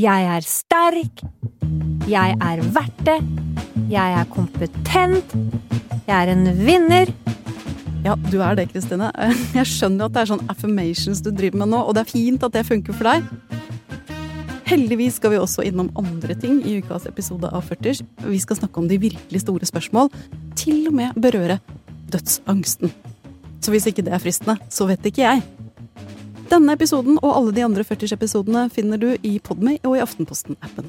Jeg er sterk. Jeg er verdt det. Jeg er kompetent. Jeg er en vinner. Ja, du er det, Kristine. Jeg skjønner at det er sånn affirmations du driver med nå, og det er fint at det funker for deg. Heldigvis skal vi også innom andre ting i ukas episode av 40. Vi skal snakke om de virkelig store spørsmål. Til og med berøre dødsangsten. Så hvis ikke det er fristende, så vet ikke jeg. Denne episoden og alle de andre 40-episodene finner du i Podme og i Aftenposten-appen.